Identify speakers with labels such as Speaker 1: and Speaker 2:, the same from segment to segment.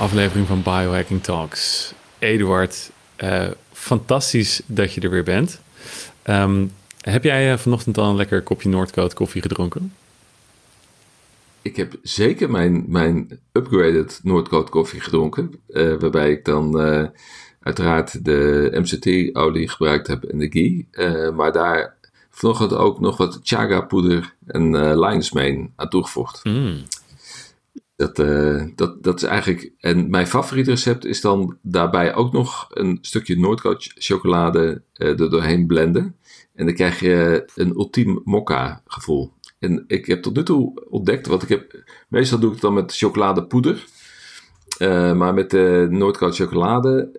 Speaker 1: aflevering van Biohacking Talks. Eduard, uh, fantastisch dat je er weer bent. Ehm, heb jij uh, vanochtend al een lekker kopje Noordcoat koffie gedronken?
Speaker 2: Ik heb zeker mijn, mijn upgraded Noordcoat koffie gedronken. Uh, waarbij ik dan uiteraard de MCT-olie gebruikt heb en de ghee. maar daar vanochtend ook nog wat chaga poeder en uh, mane aan toegevoegd. Mm. Dat, uh, dat, dat is eigenlijk. En mijn favoriet recept is dan daarbij ook nog een stukje Noordcoach chocolade uh, er doorheen blenden. En dan krijg je een ultiem mokka gevoel. En ik heb tot nu toe ontdekt, wat ik heb. Meestal doe ik het dan met chocoladepoeder. Uh, maar met de Noordcoach chocolade,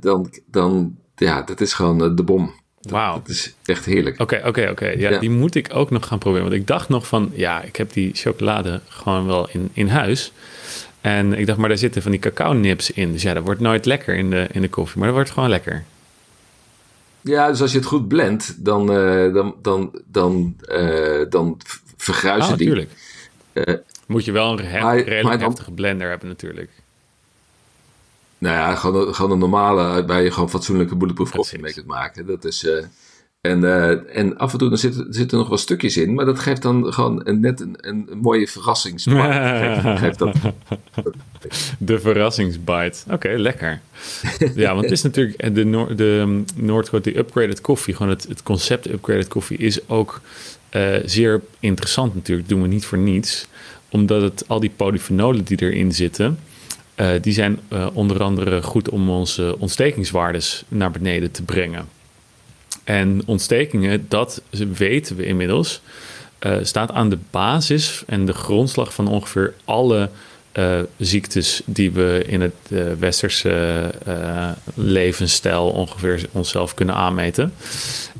Speaker 2: dan, dan. Ja, dat is gewoon de bom.
Speaker 1: Wauw.
Speaker 2: Het is echt heerlijk.
Speaker 1: Oké, oké, oké. Ja, die moet ik ook nog gaan proberen. Want ik dacht nog van, ja, ik heb die chocolade gewoon wel in, in huis. En ik dacht, maar daar zitten van die cacao nips in. Dus ja, dat wordt nooit lekker in de, in de koffie. Maar dat wordt gewoon lekker.
Speaker 2: Ja, dus als je het goed blendt, dan, uh, dan, dan, dan, uh, dan vergruis je
Speaker 1: ah,
Speaker 2: die.
Speaker 1: natuurlijk. Uh, moet je wel een he redelijk heftige blender hebben natuurlijk.
Speaker 2: Nou ja, gewoon, gewoon een normale, waar je gewoon fatsoenlijke bulletproof koffie mee kunt maken. Dat is, uh, en, uh, en af en toe dan zitten, zitten er nog wat stukjes in, maar dat geeft dan gewoon een, net een, een, mooie verrassingsbite. geeft, dat.
Speaker 1: De verrassingsbite. Oké, okay, lekker. ja, want het is natuurlijk de, Noord, de Noordcoat, die upgraded koffie, gewoon het, het concept upgraded koffie is ook uh, zeer interessant natuurlijk. Dat doen we niet voor niets, omdat het al die polyfenolen die erin zitten uh, die zijn uh, onder andere goed om onze ontstekingswaardes naar beneden te brengen. En ontstekingen, dat weten we inmiddels, uh, staat aan de basis en de grondslag van ongeveer alle ziektes die we in het westerse levensstijl ongeveer onszelf kunnen aanmeten.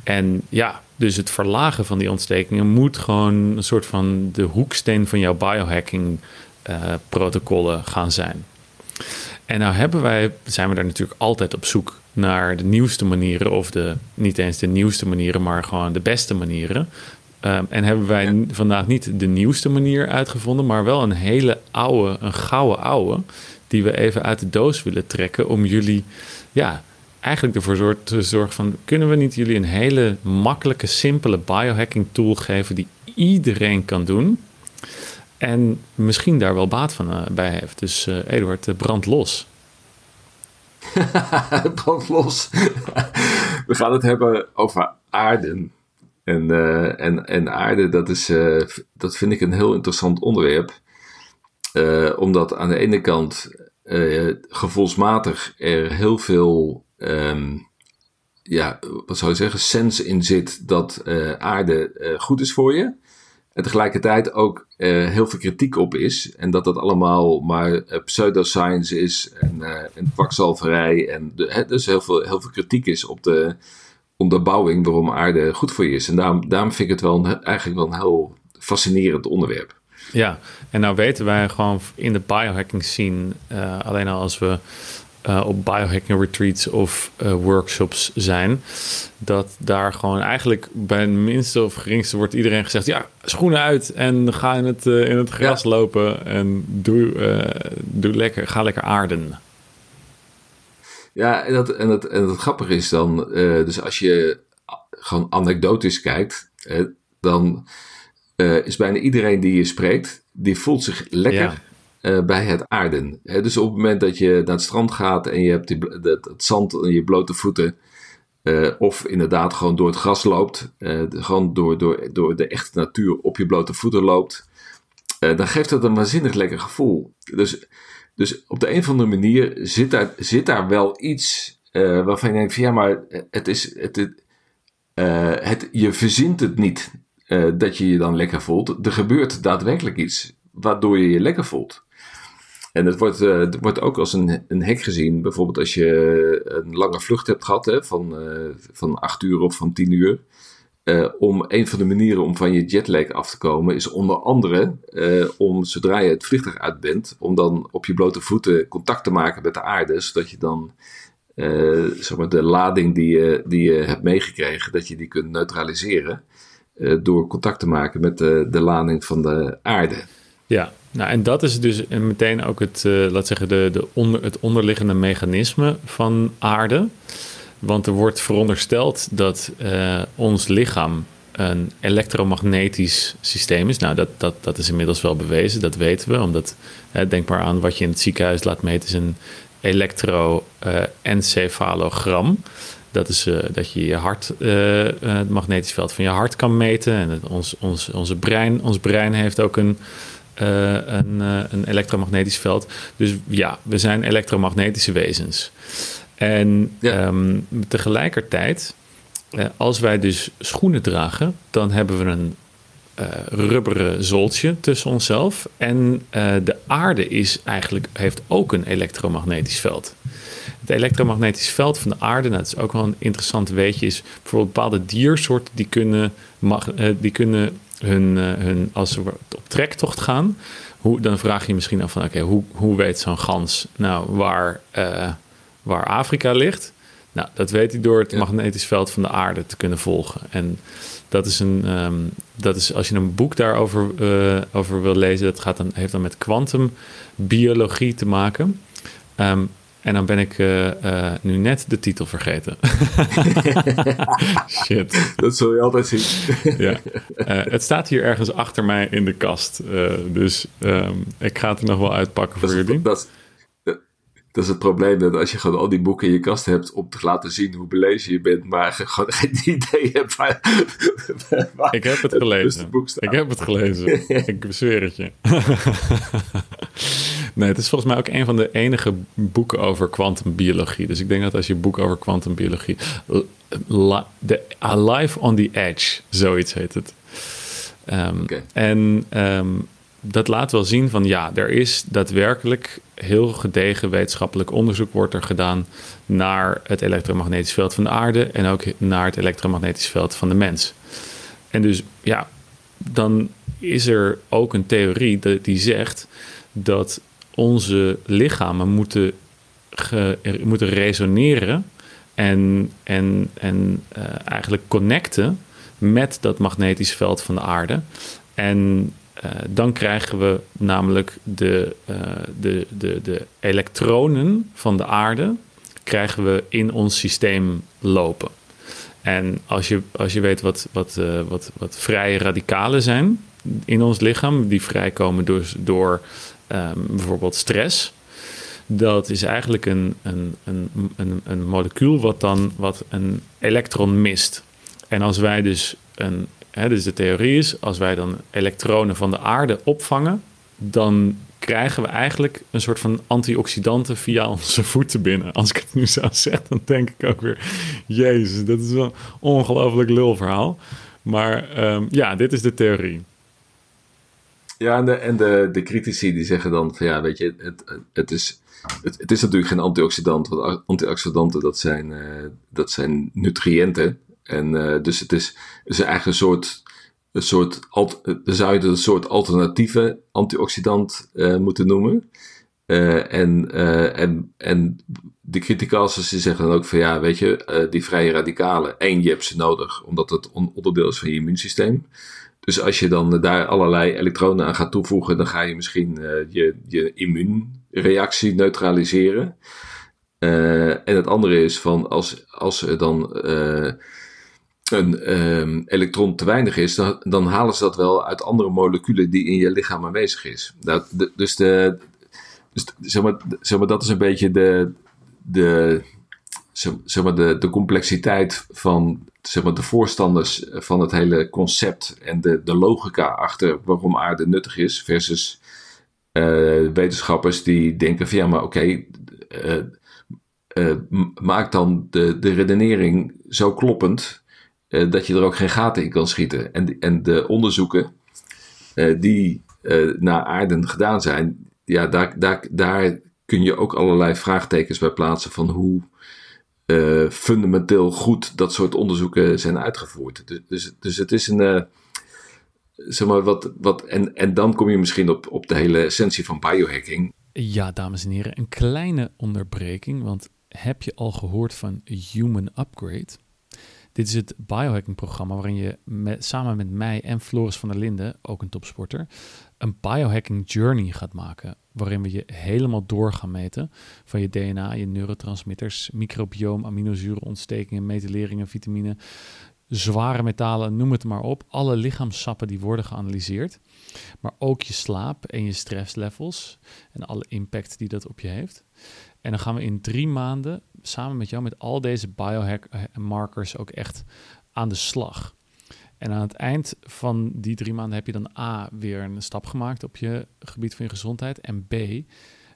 Speaker 1: En ja, dus het verlagen van die ontstekingen moet gewoon een soort van de hoeksteen van jouw biohacking protocollen gaan zijn. En nou hebben wij, zijn we daar natuurlijk altijd op zoek naar de nieuwste manieren, of de, niet eens de nieuwste manieren, maar gewoon de beste manieren. Um, en hebben wij vandaag niet de nieuwste manier uitgevonden, maar wel een hele oude, een gouden oude, die we even uit de doos willen trekken om jullie, ja, eigenlijk ervoor te zorgen van, kunnen we niet jullie een hele makkelijke, simpele biohacking tool geven die iedereen kan doen? En misschien daar wel baat van uh, bij heeft. Dus uh, Eduard, uh, brand los.
Speaker 2: brand los. We gaan het hebben over aarden. En, en, en aarde, dat, is, dat vind ik een heel interessant onderwerp. omdat aan de ene kant gevoelsmatig er heel veel, um, ja, wat zou je zeggen, sens in zit dat aarde goed is voor je. En tegelijkertijd ook uh, heel veel kritiek op is. En dat dat allemaal maar uh, pseudoscience is en, uh, en. En dus heel veel, heel veel kritiek is op de onderbouwing waarom aarde goed voor je is. En daarom, daarom vind ik het wel eigenlijk wel een heel fascinerend onderwerp.
Speaker 1: Ja, en nou weten wij gewoon in de biohacking scene, alleen al als we uh, op biohacking retreats of uh, workshops zijn. Dat daar gewoon eigenlijk bij het minste of geringste wordt iedereen gezegd: ja, schoenen uit en ga in het, uh, in het gras ja. lopen en doe, doe lekker, ga lekker aarden.
Speaker 2: Ja, en dat, en dat, en dat grappige is dan, dus als je gewoon anekdotisch kijkt, dan is bijna iedereen die je spreekt, die voelt zich lekker. Ja uh, bij het aarden. dus op het moment dat je naar het strand gaat en je hebt die, het, zand in je blote voeten, uh, of inderdaad gewoon door het gras loopt, uh, gewoon door, door, door de echte natuur op je blote voeten loopt, dan geeft dat een waanzinnig lekker gevoel. Dus, dus op de een of andere manier zit daar, zit daar wel iets waarvan je denkt van ja, maar het is, het, het, het, je verzint het niet dat je je dan lekker voelt. Er gebeurt daadwerkelijk iets waardoor je je lekker voelt. En het wordt, het wordt ook als een, een hek gezien. Bijvoorbeeld als je een lange vlucht hebt gehad hè, van, uh, van 8 uur of van 10 uur. Om een van de manieren om van je jetlag af te komen is onder andere om zodra je het vliegtuig uit bent, om dan op je blote voeten contact te maken met de aarde, zodat je dan zeg maar de lading die je, die je hebt meegekregen, dat je die kunt neutraliseren door contact te maken met de, de lading van de aarde.
Speaker 1: Ja, nou en dat is dus meteen ook het, uh, laat zeggen, de, de onder, het onderliggende mechanisme van aarde. Want er wordt verondersteld dat uh, ons lichaam een elektromagnetisch systeem is. Nou, dat, dat, dat is inmiddels wel bewezen, dat weten we. Omdat, denk maar aan wat je in het ziekenhuis laat meten, is een elektroencefalogram. dat is dat je je hart, het magnetisch veld van je hart kan meten. En ons, ons, onze brein, ons brein heeft ook een, een, een elektromagnetisch veld. Dus ja, we zijn elektromagnetische wezens. En ja. um, tegelijkertijd uh, als wij dus schoenen dragen, dan hebben we een rubberen zooltje tussen onszelf. En de aarde is eigenlijk, heeft ook een elektromagnetisch veld. Het elektromagnetisch veld van de aarde, nou, dat is ook wel een interessant weetje, is bijvoorbeeld bepaalde diersoorten die kunnen, die kunnen hun, hun, als ze op trektocht gaan, hoe, dan vraag je misschien af van, oké, hoe, hoe weet zo'n gans nou waar, waar Afrika ligt? Nou, dat weet hij door het magnetisch veld van de aarde te kunnen volgen. En dat is een, um, dat is als je een boek daarover uh, over wil lezen, dat gaat dan, heeft dan met kwantumbiologie te maken. Um, en dan ben ik uh, uh, nu net de titel vergeten.
Speaker 2: Shit. Dat zul je altijd zien.
Speaker 1: ja. het staat hier ergens achter mij in de kast. dus um, ik ga het er nog wel uitpakken
Speaker 2: dat
Speaker 1: voor jullie.
Speaker 2: Dat, dat is het probleem dat als je gewoon al die boeken in je kast hebt om te laten zien hoe belezen je bent, maar gewoon geen idee hebt waar,
Speaker 1: waar Ik heb het gelezen. Ik heb het gelezen. ik bezweer het je. Nee, het is volgens mij ook een van de enige boeken over kwantumbiologie. Dus ik denk dat als je boek over kwantumbiologie. Alive on the Edge, zoiets heet het. Um, okay. En um, dat laat wel zien van ja, er is daadwerkelijk heel gedegen wetenschappelijk onderzoek wordt er gedaan naar het elektromagnetisch veld van de aarde en ook naar het elektromagnetisch veld van de mens. En dus ja, dan is er ook een theorie die zegt dat onze lichamen moeten, moeten resoneren en, en, en uh, eigenlijk connecten met dat magnetisch veld van de aarde. En uh, dan krijgen we namelijk de, uh, de, de, de elektronen van de aarde krijgen we in ons systeem lopen. En als je, als je weet wat, wat, wat, wat vrije radicalen zijn in ons lichaam, die vrijkomen door, door um, bijvoorbeeld stress. Dat is eigenlijk een, een, een, een, een molecuul wat dan wat een elektron mist. En als wij dus een dus de theorie is, als wij dan elektronen van de aarde opvangen, dan krijgen we eigenlijk een soort van antioxidanten via onze voeten binnen. Als ik het nu zo zeg, dan denk ik ook weer, jezus, dat is een ongelooflijk lulverhaal. Maar um, ja, dit is de theorie.
Speaker 2: Ja, en de, en de, de critici die zeggen dan van ja, weet je, het, het, is, het, is natuurlijk geen antioxidant, want antioxidanten dat zijn, uh, dat zijn nutriënten. En uh, dus het is, is eigenlijk een soort, een soort zou je het een soort alternatieve antioxidant uh, moeten noemen. En, en, en de criticalers zeggen dan ook van ja, weet je, die vrije radicalen, één, je hebt ze nodig, omdat het onderdeel is van je immuunsysteem. Dus als je dan daar allerlei elektronen aan gaat toevoegen, dan ga je misschien je, je immuunreactie neutraliseren. en het andere is van als, als er dan een um, elektron te weinig is, dan, halen ze dat wel uit andere moleculen die in je lichaam aanwezig is. Dat, dus de, dus zeg, maar, zeg maar, dat is een beetje de, de, zeg maar, de, de complexiteit van zeg maar, de voorstanders van het hele concept en de, de logica achter waarom aarde nuttig is, versus uh, wetenschappers die denken van ja, maar oké, uh, uh, maak dan de, de redenering zo kloppend dat je er ook geen gaten in kan schieten. En, en de onderzoeken die naar aarde gedaan zijn, ja, daar, daar, daar kun je ook allerlei vraagtekens bij plaatsen van hoe fundamenteel goed dat soort onderzoeken zijn uitgevoerd. Dus, dus, dus het is een. zeg maar wat, wat, en, en dan kom je misschien op, op de hele essentie van biohacking.
Speaker 1: Ja, dames en heren, een kleine onderbreking. Want heb je al gehoord van Human Upgrade? Dit is het biohacking-programma waarin je met, samen met mij en Floris van der Linden, ook een topsporter, een biohacking journey gaat maken. Waarin we je helemaal door gaan meten van je DNA, je neurotransmitters, microbioom, aminozuren, ontstekingen, metyleringen, vitamine, zware metalen, noem het maar op. Alle lichaamssappen die worden geanalyseerd. Maar ook je slaap en je stresslevels en alle impact die dat op je heeft. En dan gaan we in drie maanden samen met jou met al deze biohack eh, ook echt aan de slag. En aan het eind van die drie maanden heb je dan A weer een stap gemaakt op je gebied van je gezondheid. En B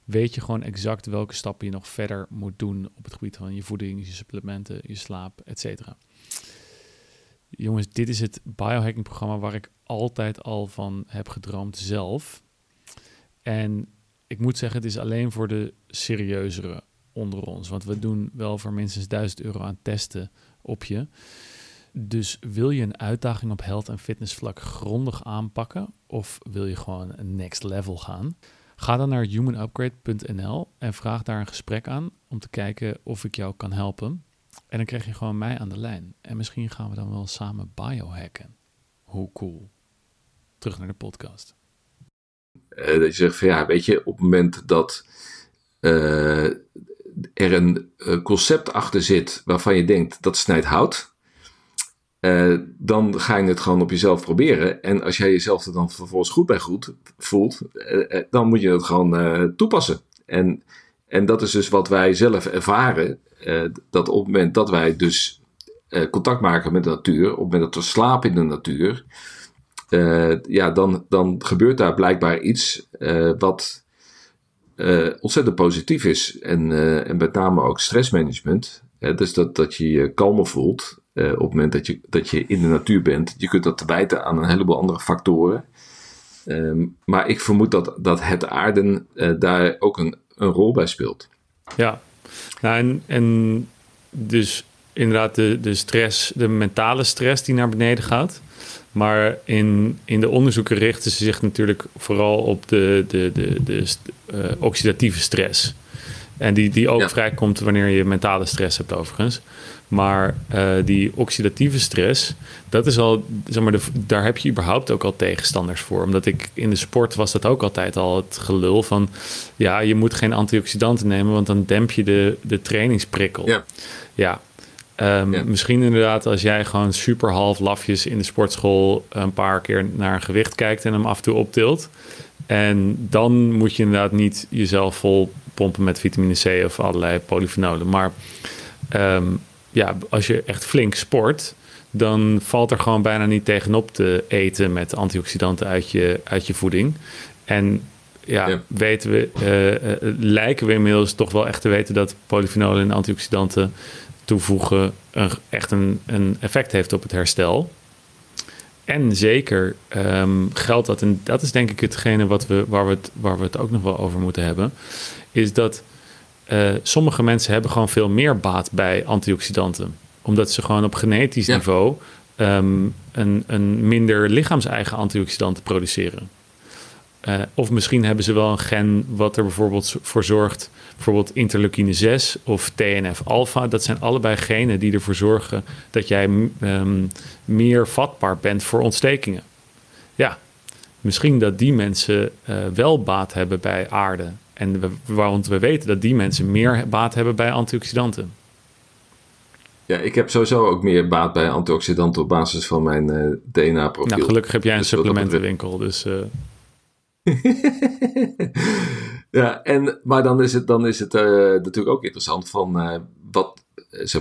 Speaker 1: weet je gewoon exact welke stappen je nog verder moet doen op het gebied van je voeding, je supplementen, je slaap, et cetera. Jongens, dit is het biohacking programma waar ik altijd al van heb gedroomd zelf. En ik moet zeggen, het is alleen voor de serieuzere onder ons. Want we doen wel voor minstens 1000 euro aan testen op je. Dus wil je een uitdaging op health en fitness vlak grondig aanpakken? Of wil je gewoon next level gaan? Ga dan naar humanupgrade.nl en vraag daar een gesprek aan om te kijken of ik jou kan helpen. En dan krijg je gewoon mij aan de lijn. En misschien gaan we dan wel samen biohacken. Hoe cool. Terug naar de podcast.
Speaker 2: Uh, dat je zegt van ja, weet je, op het moment dat uh, er een uh, concept achter zit waarvan je denkt dat snijdt hout, dan ga je het gewoon op jezelf proberen. En als jij jezelf er dan vervolgens goed bij goed voelt, dan moet je het gewoon toepassen. En, en dat is dus wat wij zelf ervaren dat op het moment dat wij dus contact maken met de natuur, op het moment dat we slapen in de natuur, ja, dan, dan gebeurt daar blijkbaar iets wat ontzettend positief is. En, en met name ook stressmanagement. Dus dat, dat je je kalmer voelt op het moment dat je, dat je in de natuur bent. Je kunt dat te wijten aan een heleboel andere factoren. Um, maar ik vermoed dat, dat het aarden daar ook een, een rol bij speelt.
Speaker 1: Ja, nou, en, en dus inderdaad de, de stress, de mentale stress die naar beneden gaat. Maar in, in de onderzoeken richten ze zich natuurlijk vooral op de, de, de, de uh, oxidatieve stress. En die, die ook ja. vrijkomt wanneer je mentale stress hebt, overigens. Maar uh, die oxidatieve stress, dat is al, zeg maar, de, daar heb je überhaupt ook al tegenstanders voor. Omdat ik in de sport was dat ook altijd al het gelul van, ja, je moet geen antioxidanten nemen, want dan demp je de, de trainingsprikkel. Ja. ja. Um, ja. Misschien inderdaad als jij gewoon super half lafjes in de sportschool een paar keer naar een gewicht kijkt en hem af en toe optilt. En dan moet je inderdaad niet jezelf vol pompen met vitamine C of allerlei polyfenolen. Maar um, ja, als je echt flink sport, dan valt er gewoon bijna niet tegenop te eten met antioxidanten uit je, uit je voeding. En ja, weten we, uh, uh, lijken we inmiddels toch wel echt te weten dat polyfenolen en antioxidanten toevoegen een, echt een, een effect heeft op het herstel. En zeker um, geldt dat, en dat is denk ik hetgene wat we, waar, we het, waar we het ook nog wel over moeten hebben, is dat uh, sommige mensen hebben gewoon veel meer baat bij antioxidanten. Omdat ze gewoon op genetisch ja. niveau um, een, een minder lichaams-eigen antioxidanten produceren. Uh, of misschien hebben ze wel een gen wat er bijvoorbeeld voor zorgt, bijvoorbeeld interleukine 6 of TNF-alpha. Dat zijn allebei genen die ervoor zorgen dat jij um, meer vatbaar bent voor ontstekingen. Ja, misschien dat die mensen uh, wel baat hebben bij aarde en we, want we weten dat die mensen meer baat hebben bij antioxidanten.
Speaker 2: Ja, ik heb sowieso ook meer baat bij antioxidanten op basis van mijn uh, eh, DNA-profiel.
Speaker 1: Nou, gelukkig heb jij een dus supplementenwinkel, dus... Uh...
Speaker 2: ja, en, maar dan is het, dan is het uh, natuurlijk ook interessant van wat...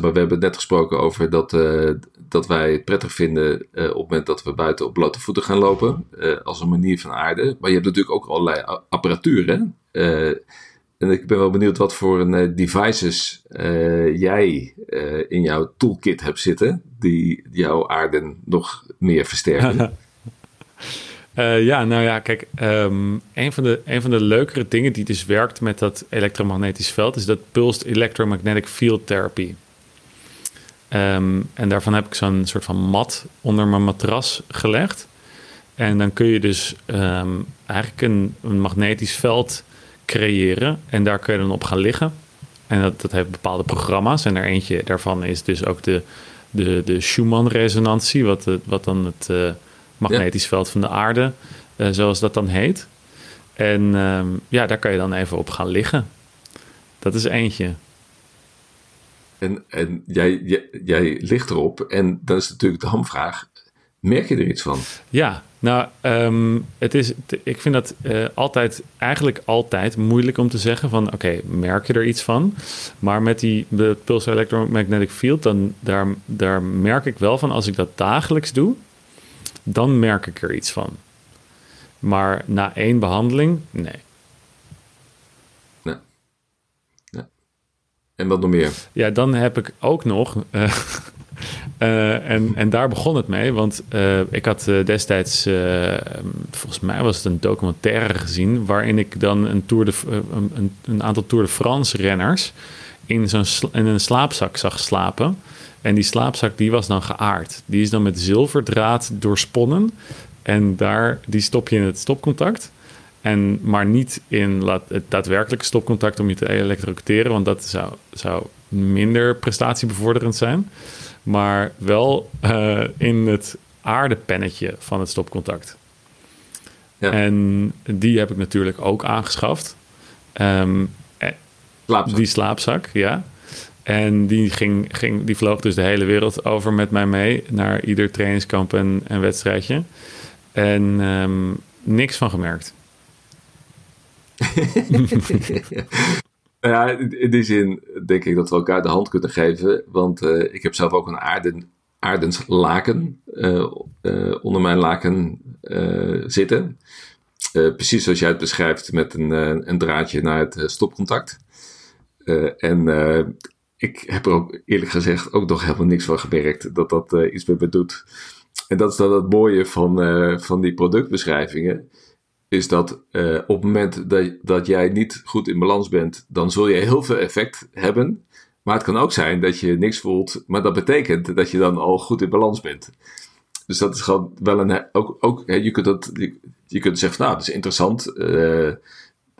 Speaker 2: Maar, we hebben net gesproken over dat, dat wij het prettig vinden op het moment dat we buiten op blote voeten gaan lopen. als een manier van aarde. Maar je hebt natuurlijk ook allerlei apparatuur, hè? En ik ben wel benieuwd wat voor een, devices jij in jouw toolkit hebt zitten, die jouw aarden nog meer versterken.
Speaker 1: ja, nou ja, kijk, um, een, van de, van de leukere dingen die dus werkt met dat elektromagnetisch veld, is dat pulsed electromagnetic field therapy. Um, en daarvan heb ik zo'n soort van mat onder mijn matras gelegd. En dan kun je dus um, eigenlijk een, een magnetisch veld creëren. En daar kun je dan op gaan liggen. En dat, dat heeft bepaalde programma's. En er eentje daarvan is dus ook de de, de Schumann-resonantie, wat, wat dan het uh, magnetisch veld van de aarde, uh, zoals dat dan heet. En ehm, ja, daar kan je dan even op gaan liggen. Dat is eentje.
Speaker 2: En, jij, jij, ligt erop en dan is natuurlijk de hamvraag, merk je er iets van?
Speaker 1: Ja, nou, um, het is, ik vind dat uh, altijd, eigenlijk altijd moeilijk om te zeggen van, oké, merk je er iets van? Maar met die de pulse electromagnetic field, dan daar, daar merk ik wel van, als ik dat dagelijks doe, dan merk ik er iets van. Maar na één behandeling. Nee.
Speaker 2: nee. En wat nog meer?
Speaker 1: Ja, dan heb ik ook nog. Uh, uh, en, en daar begon het mee, want uh, ik had destijds, volgens mij was het een documentaire gezien, waarin ik dan een, tour de, een, een, aantal Tour de France renners in, zo'n in een slaapzak zag slapen. En die slaapzak die was dan geaard. Die is dan met zilverdraad doorsponnen. En daar, die stop je in het stopcontact. En, maar niet in het daadwerkelijke stopcontact om je te elektrocuteren, want dat zou, zou minder prestatiebevorderend zijn maar wel uh, in het aardepennetje van het stopcontact. Ja. En die heb ik natuurlijk ook aangeschaft. Um,
Speaker 2: slaapzak.
Speaker 1: Die slaapzak, ja. En die, ging, ging, die vloog dus de hele wereld over met mij mee naar ieder trainingskamp en, en wedstrijdje. En um, niks van gemerkt.
Speaker 2: Ja, in die zin denk ik dat we elkaar de hand kunnen geven. Want uh, ik heb zelf ook een aarden, aardens laken uh, uh, onder mijn laken zitten. precies zoals jij het beschrijft met een, een draadje naar het stopcontact. en ik heb er ook eerlijk gezegd ook nog helemaal niks van gemerkt dat dat iets met me doet. En dat is dan het mooie van, van die productbeschrijvingen is dat uh, op het moment dat, dat jij niet goed in balans bent, dan zul je heel veel effect hebben. Maar het kan ook zijn dat je niks voelt, maar dat betekent dat je dan al goed in balans bent. Dus dat is gewoon wel een. Ook, ook, je, kunt dat, je, je kunt zeggen: van, Nou, dat is interessant. Uh,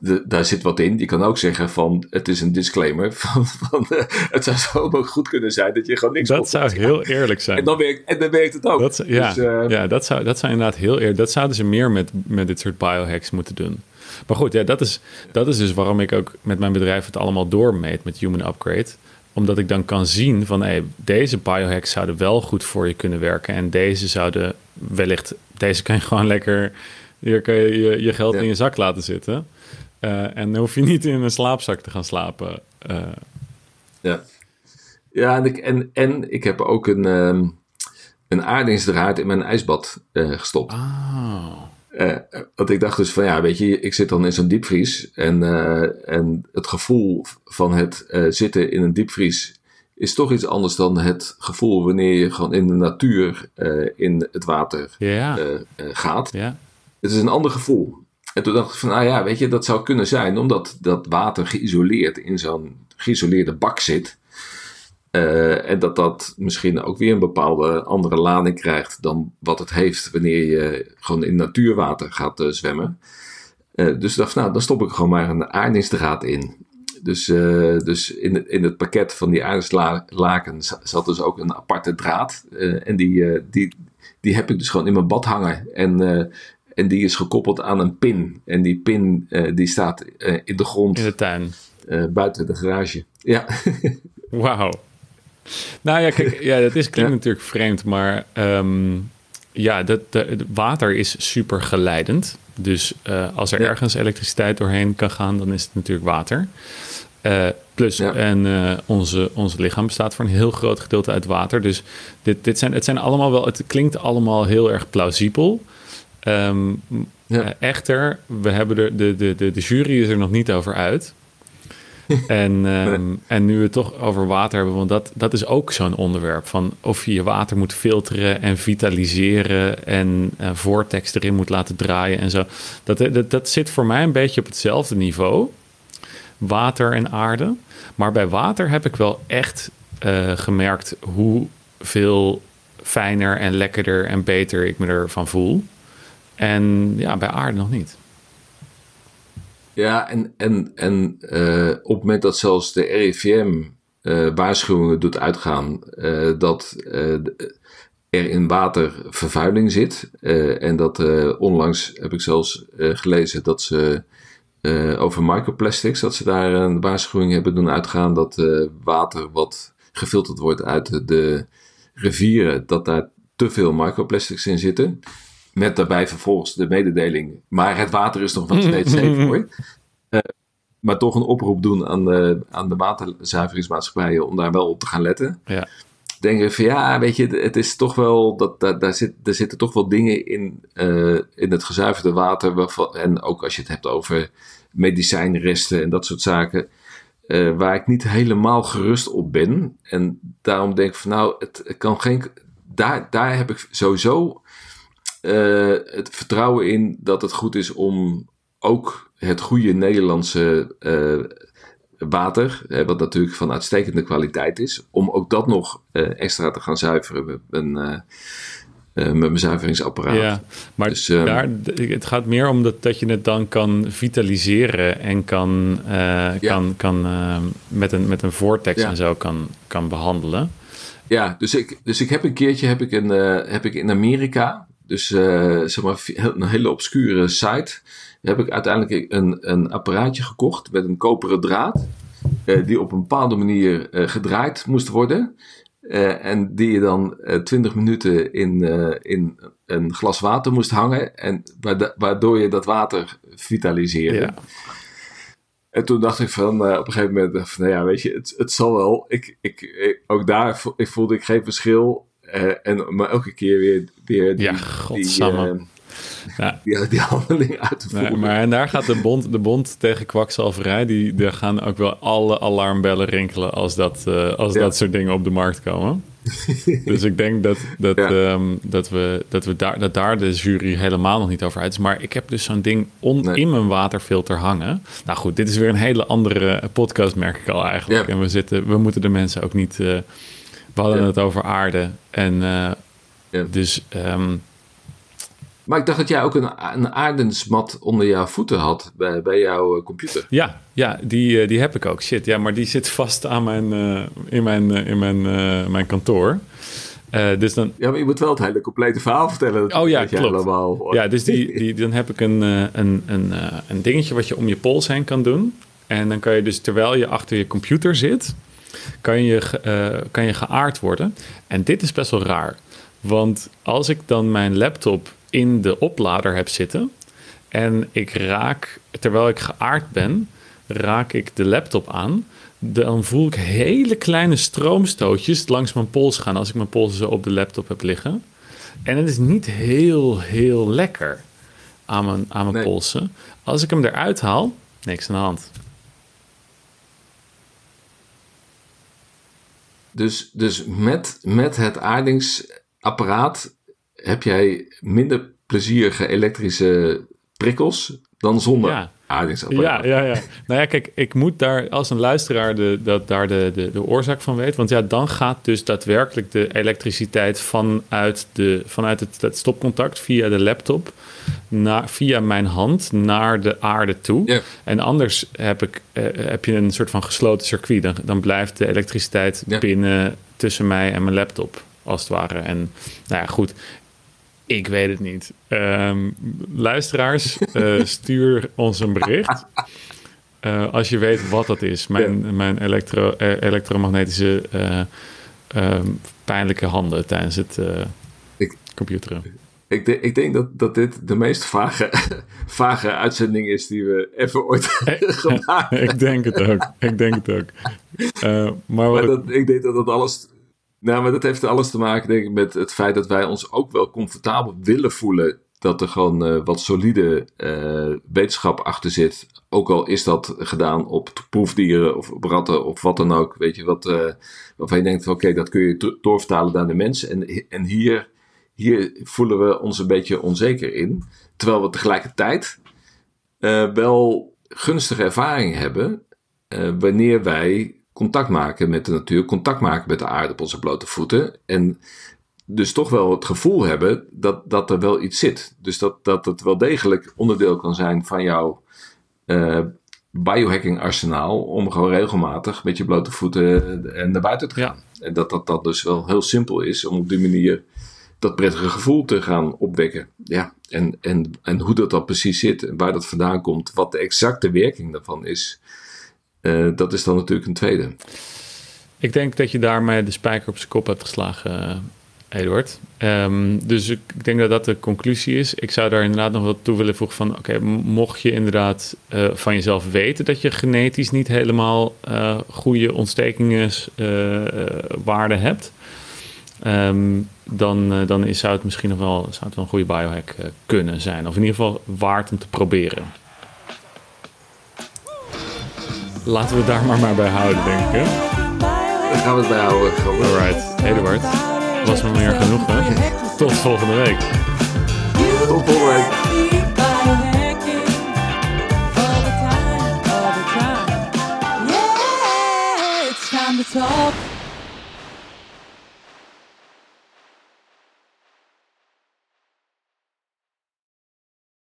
Speaker 2: de, daar zit wat in. Je kan ook zeggen van het is een disclaimer. Van, van uh, het zou zo goed kunnen zijn dat je gewoon niks
Speaker 1: Dat zou heel eerlijk zijn.
Speaker 2: En dan werkt, en dan werkt het ook.
Speaker 1: Dat, ja, dus, uh, ja dat, zou, dat zou inderdaad heel eerlijk. Dat zouden ze meer met, met dit soort biohacks moeten doen. Maar goed, ja, dat, is, dat is dus waarom ik ook met mijn bedrijf het allemaal doormeet met Human Upgrade omdat ik dan kan zien van hey, deze biohacks zouden wel goed voor je kunnen werken. En deze zouden wellicht, deze kan je gewoon lekker, hier kan je je, je geld ja. in je zak laten zitten. Uh, en dan hoef je niet in een slaapzak te gaan slapen. Uh.
Speaker 2: Ja, ja en, ik, en, en ik heb ook een, um, een aardingsdraad in mijn ijsbad uh, gestopt.
Speaker 1: Oh.
Speaker 2: want ik dacht dus van ja, weet je, ik zit dan in zo'n diepvries. En, en het gevoel van het zitten in een diepvries is toch iets anders dan het gevoel wanneer je gewoon in de natuur in het water gaat.
Speaker 1: Ja.
Speaker 2: Het is een ander gevoel. En toen dacht ik van, nou ja, weet je, dat zou kunnen zijn omdat dat water geïsoleerd in zo'n geïsoleerde bak zit. Uh, en dat dat misschien ook weer een bepaalde andere lading krijgt dan wat het heeft wanneer je gewoon in natuurwater gaat uh, zwemmen. Uh, dus ik dacht, nou, dan stop ik gewoon maar een aardingsdraad in. Dus, dus in, in het pakket van die aardislaken zat dus ook een aparte draad. en die, die, die heb ik dus gewoon in mijn bad hangen. En en die is gekoppeld aan een pin. En die pin uh, die staat uh, in de grond.
Speaker 1: In de tuin.
Speaker 2: Uh, buiten de garage. Ja.
Speaker 1: Wauw. Nou ja, kijk, ja, dat is, klinkt ja. natuurlijk vreemd, maar um, ja, dat, water is super geleidend. Dus als er ja. ergens elektriciteit doorheen kan gaan, dan is het natuurlijk water. plus, ja. en onze, onze lichaam bestaat voor een heel groot gedeelte uit water. Dus dit, dit zijn, het zijn allemaal wel, het klinkt allemaal heel erg plausibel. Um, ja. Echter, we hebben er, de, de, de, de jury is er nog niet over uit. en, um, nee. en nu we het toch over water hebben, want dat, dat is ook zo'n onderwerp van of je je water moet filteren en vitaliseren en uh, vortex erin moet laten draaien en zo. Dat, dat, dat zit voor mij een beetje op hetzelfde niveau, water en aarde. Maar bij water heb ik wel echt uh, gemerkt hoeveel fijner en lekkerder en beter ik me ervan voel. En ja, bij aarde nog niet.
Speaker 2: Ja, en, en, en uh, op het moment dat zelfs de RIVM waarschuwingen doet uitgaan dat er in water vervuiling zit. en dat onlangs heb ik zelfs gelezen dat ze over microplastics, dat ze daar een waarschuwing hebben doen uitgaan dat water wat gefilterd wordt uit de rivieren, dat daar te veel microplastics in zitten. Met daarbij vervolgens de mededeling, maar het water is nog wat steeds safe hoor. Uh, maar toch een oproep doen aan de, aan de waterzuiveringsmaatschappijen om daar wel op te gaan letten.
Speaker 1: Ja.
Speaker 2: Denken van ja, weet je, het is toch wel, dat, daar, daar, zit, er zitten toch wel dingen in, uh, in het gezuiverde water. Waarvan, en ook als je het hebt over medicijnresten en dat soort zaken. Uh, waar ik niet helemaal gerust op ben. En daarom denk ik van nou, het, het kan geen. Daar, daar heb ik sowieso uh, het vertrouwen in dat het goed is om ook het goede Nederlandse uh, water, wat natuurlijk van uitstekende kwaliteit is, om ook dat nog extra te gaan zuiveren met een, met mijn zuiveringsapparaat.
Speaker 1: Ja, maar dus, um, daar, het gaat meer om dat, dat je het dan kan vitaliseren en kan, ja. kan, kan met, een, met een vortex ja. en zo kan, kan behandelen.
Speaker 2: Ja, dus ik, dus ik heb een keertje heb ik in, heb ik in Amerika dus uh, zeg maar een hele obscure site. Heb ik uiteindelijk een, een apparaatje gekocht met een koperen draad. Uh, die op een bepaalde manier uh, gedraaid moest worden. en die je dan 20 minuten in, in een glas water moest hangen. En waardoor je dat water vitaliseerde. Ja. En toen dacht ik van op een gegeven moment, van, nou ja, weet je, het, het zal wel. Ik, ik, ik, ook daar ik voelde ik geen verschil. En, maar elke keer weer weer die,
Speaker 1: ja, godsamme. Die,
Speaker 2: uh, ja. die, die, handeling uit te voeren.
Speaker 1: Nee, maar en daar gaat de bond, de bond tegen kwakzalverij, die, daar gaan ook wel alle alarmbellen rinkelen als dat, uh, als ja. dat soort dingen op de markt komen. dus ik denk dat, dat, ja. um, dat, we, dat, we daar, dat daar de jury helemaal nog niet over uit is. Maar ik heb dus zo'n ding on, nee. in mijn waterfilter hangen. Nou goed, dit is weer een hele andere podcast, merk ik al eigenlijk. En we, zitten, we moeten de mensen ook niet... Uh, we hadden het over aarde en
Speaker 2: ja.
Speaker 1: Dus. Um,
Speaker 2: maar ik dacht dat jij ook een, een aardensmat onder jouw voeten had bij, bij jouw uh, computer.
Speaker 1: Ja, ja die, uh, die heb ik ook. Shit, ja, maar die zit vast aan mijn, uh, in mijn, in mijn, mijn kantoor. dus dan...
Speaker 2: Ja, maar je moet wel het hele complete verhaal vertellen.
Speaker 1: Oh ja, klopt. Allemaal... Ja, dus die, die, dan heb ik een, een, een, een dingetje wat je om je pols heen kan doen. En dan kan je dus, terwijl je achter je computer zit, kan je, kan je geaard worden. En dit is best wel raar. Want als ik dan mijn laptop in de oplader heb zitten en ik raak, terwijl ik geaard ben, raak ik de laptop aan, dan voel ik hele kleine stroomstootjes langs mijn pols gaan als ik mijn pols zo op de laptop heb liggen. En het is niet heel, heel lekker aan mijn, aan mijn nee. polsen. Als ik hem eruit haal, niks aan de hand.
Speaker 2: Dus, dus met, met het aardings apparaat heb jij minder plezierige elektrische prikkels dan zonder
Speaker 1: ja. aardingsapparaat. Ja, ja, ja. nou ja, kijk, ik moet daar als een luisteraar de, dat, daar de, de, de oorzaak van weet. Want ja, dan gaat dus daadwerkelijk de elektriciteit vanuit, de, vanuit het, het stopcontact via de laptop... Naar, via mijn hand naar de aarde toe. En anders heb, ik, eh, heb je een soort van gesloten circuit. Dan, dan blijft de elektriciteit binnen tussen mij en mijn laptop als het ware. En nou ja, goed. Ik weet het niet. Um, luisteraars, uh, stuur ons een bericht. Uh, als je weet wat dat is. Mijn, mijn elektro, elektromagnetische um, pijnlijke handen tijdens het ik, computeren.
Speaker 2: Ik, de, ik, denk dat, dat dit de meest vage, vage uitzending is die we even ooit gemaakt hebben.
Speaker 1: ik denk het ook. Ik denk het ook.
Speaker 2: maar, maar dat, ik denk dat dat alles nou, maar dat heeft alles te maken, denk ik, met het feit dat wij ons ook wel comfortabel willen voelen. Dat er gewoon uh, wat solide uh, wetenschap achter zit. Ook al is dat gedaan op proefdieren of op ratten of wat dan ook. Weet je, wat, waarvan je denkt: oké, okay, dat kun je doorvertalen naar de mens. En, en hier, hier voelen we ons een beetje onzeker in. Terwijl we tegelijkertijd wel gunstige ervaring hebben. wanneer wij contact maken met de natuur, contact maken met de aarde op onze blote voeten. En dus toch wel het gevoel hebben dat, dat er wel iets zit. Dus dat, dat het wel degelijk onderdeel kan zijn van jouw uh, biohacking arsenaal om gewoon regelmatig met je blote voeten naar buiten te gaan. En dat dat, dat dus wel heel simpel is om op die manier dat prettige gevoel te gaan opwekken. Ja, en, en, en hoe dat dan precies zit en waar dat vandaan komt, wat de exacte werking daarvan is, uh, dat is dan natuurlijk een tweede.
Speaker 1: Ik denk dat je daarmee de spijker op zijn kop hebt geslagen, Eduard. Um, dus ik denk dat dat de conclusie is. Ik zou daar inderdaad nog wat toe willen voegen van... oké, mocht je inderdaad uh, van jezelf weten... dat je genetisch niet helemaal uh, goede ontstekingswaarden hebt... Um, dan, dan is, zou het misschien nog wel, zou het wel een goede biohack kunnen zijn. Of in ieder geval waard om te proberen. Laten we het daar maar, maar bij houden, denk ik. Hè?
Speaker 2: Daar gaan we het bij houden.
Speaker 1: Alright, Eduard was me meer genoeg. Hè? Tot volgende week.
Speaker 2: Tot volgende week.
Speaker 3: talk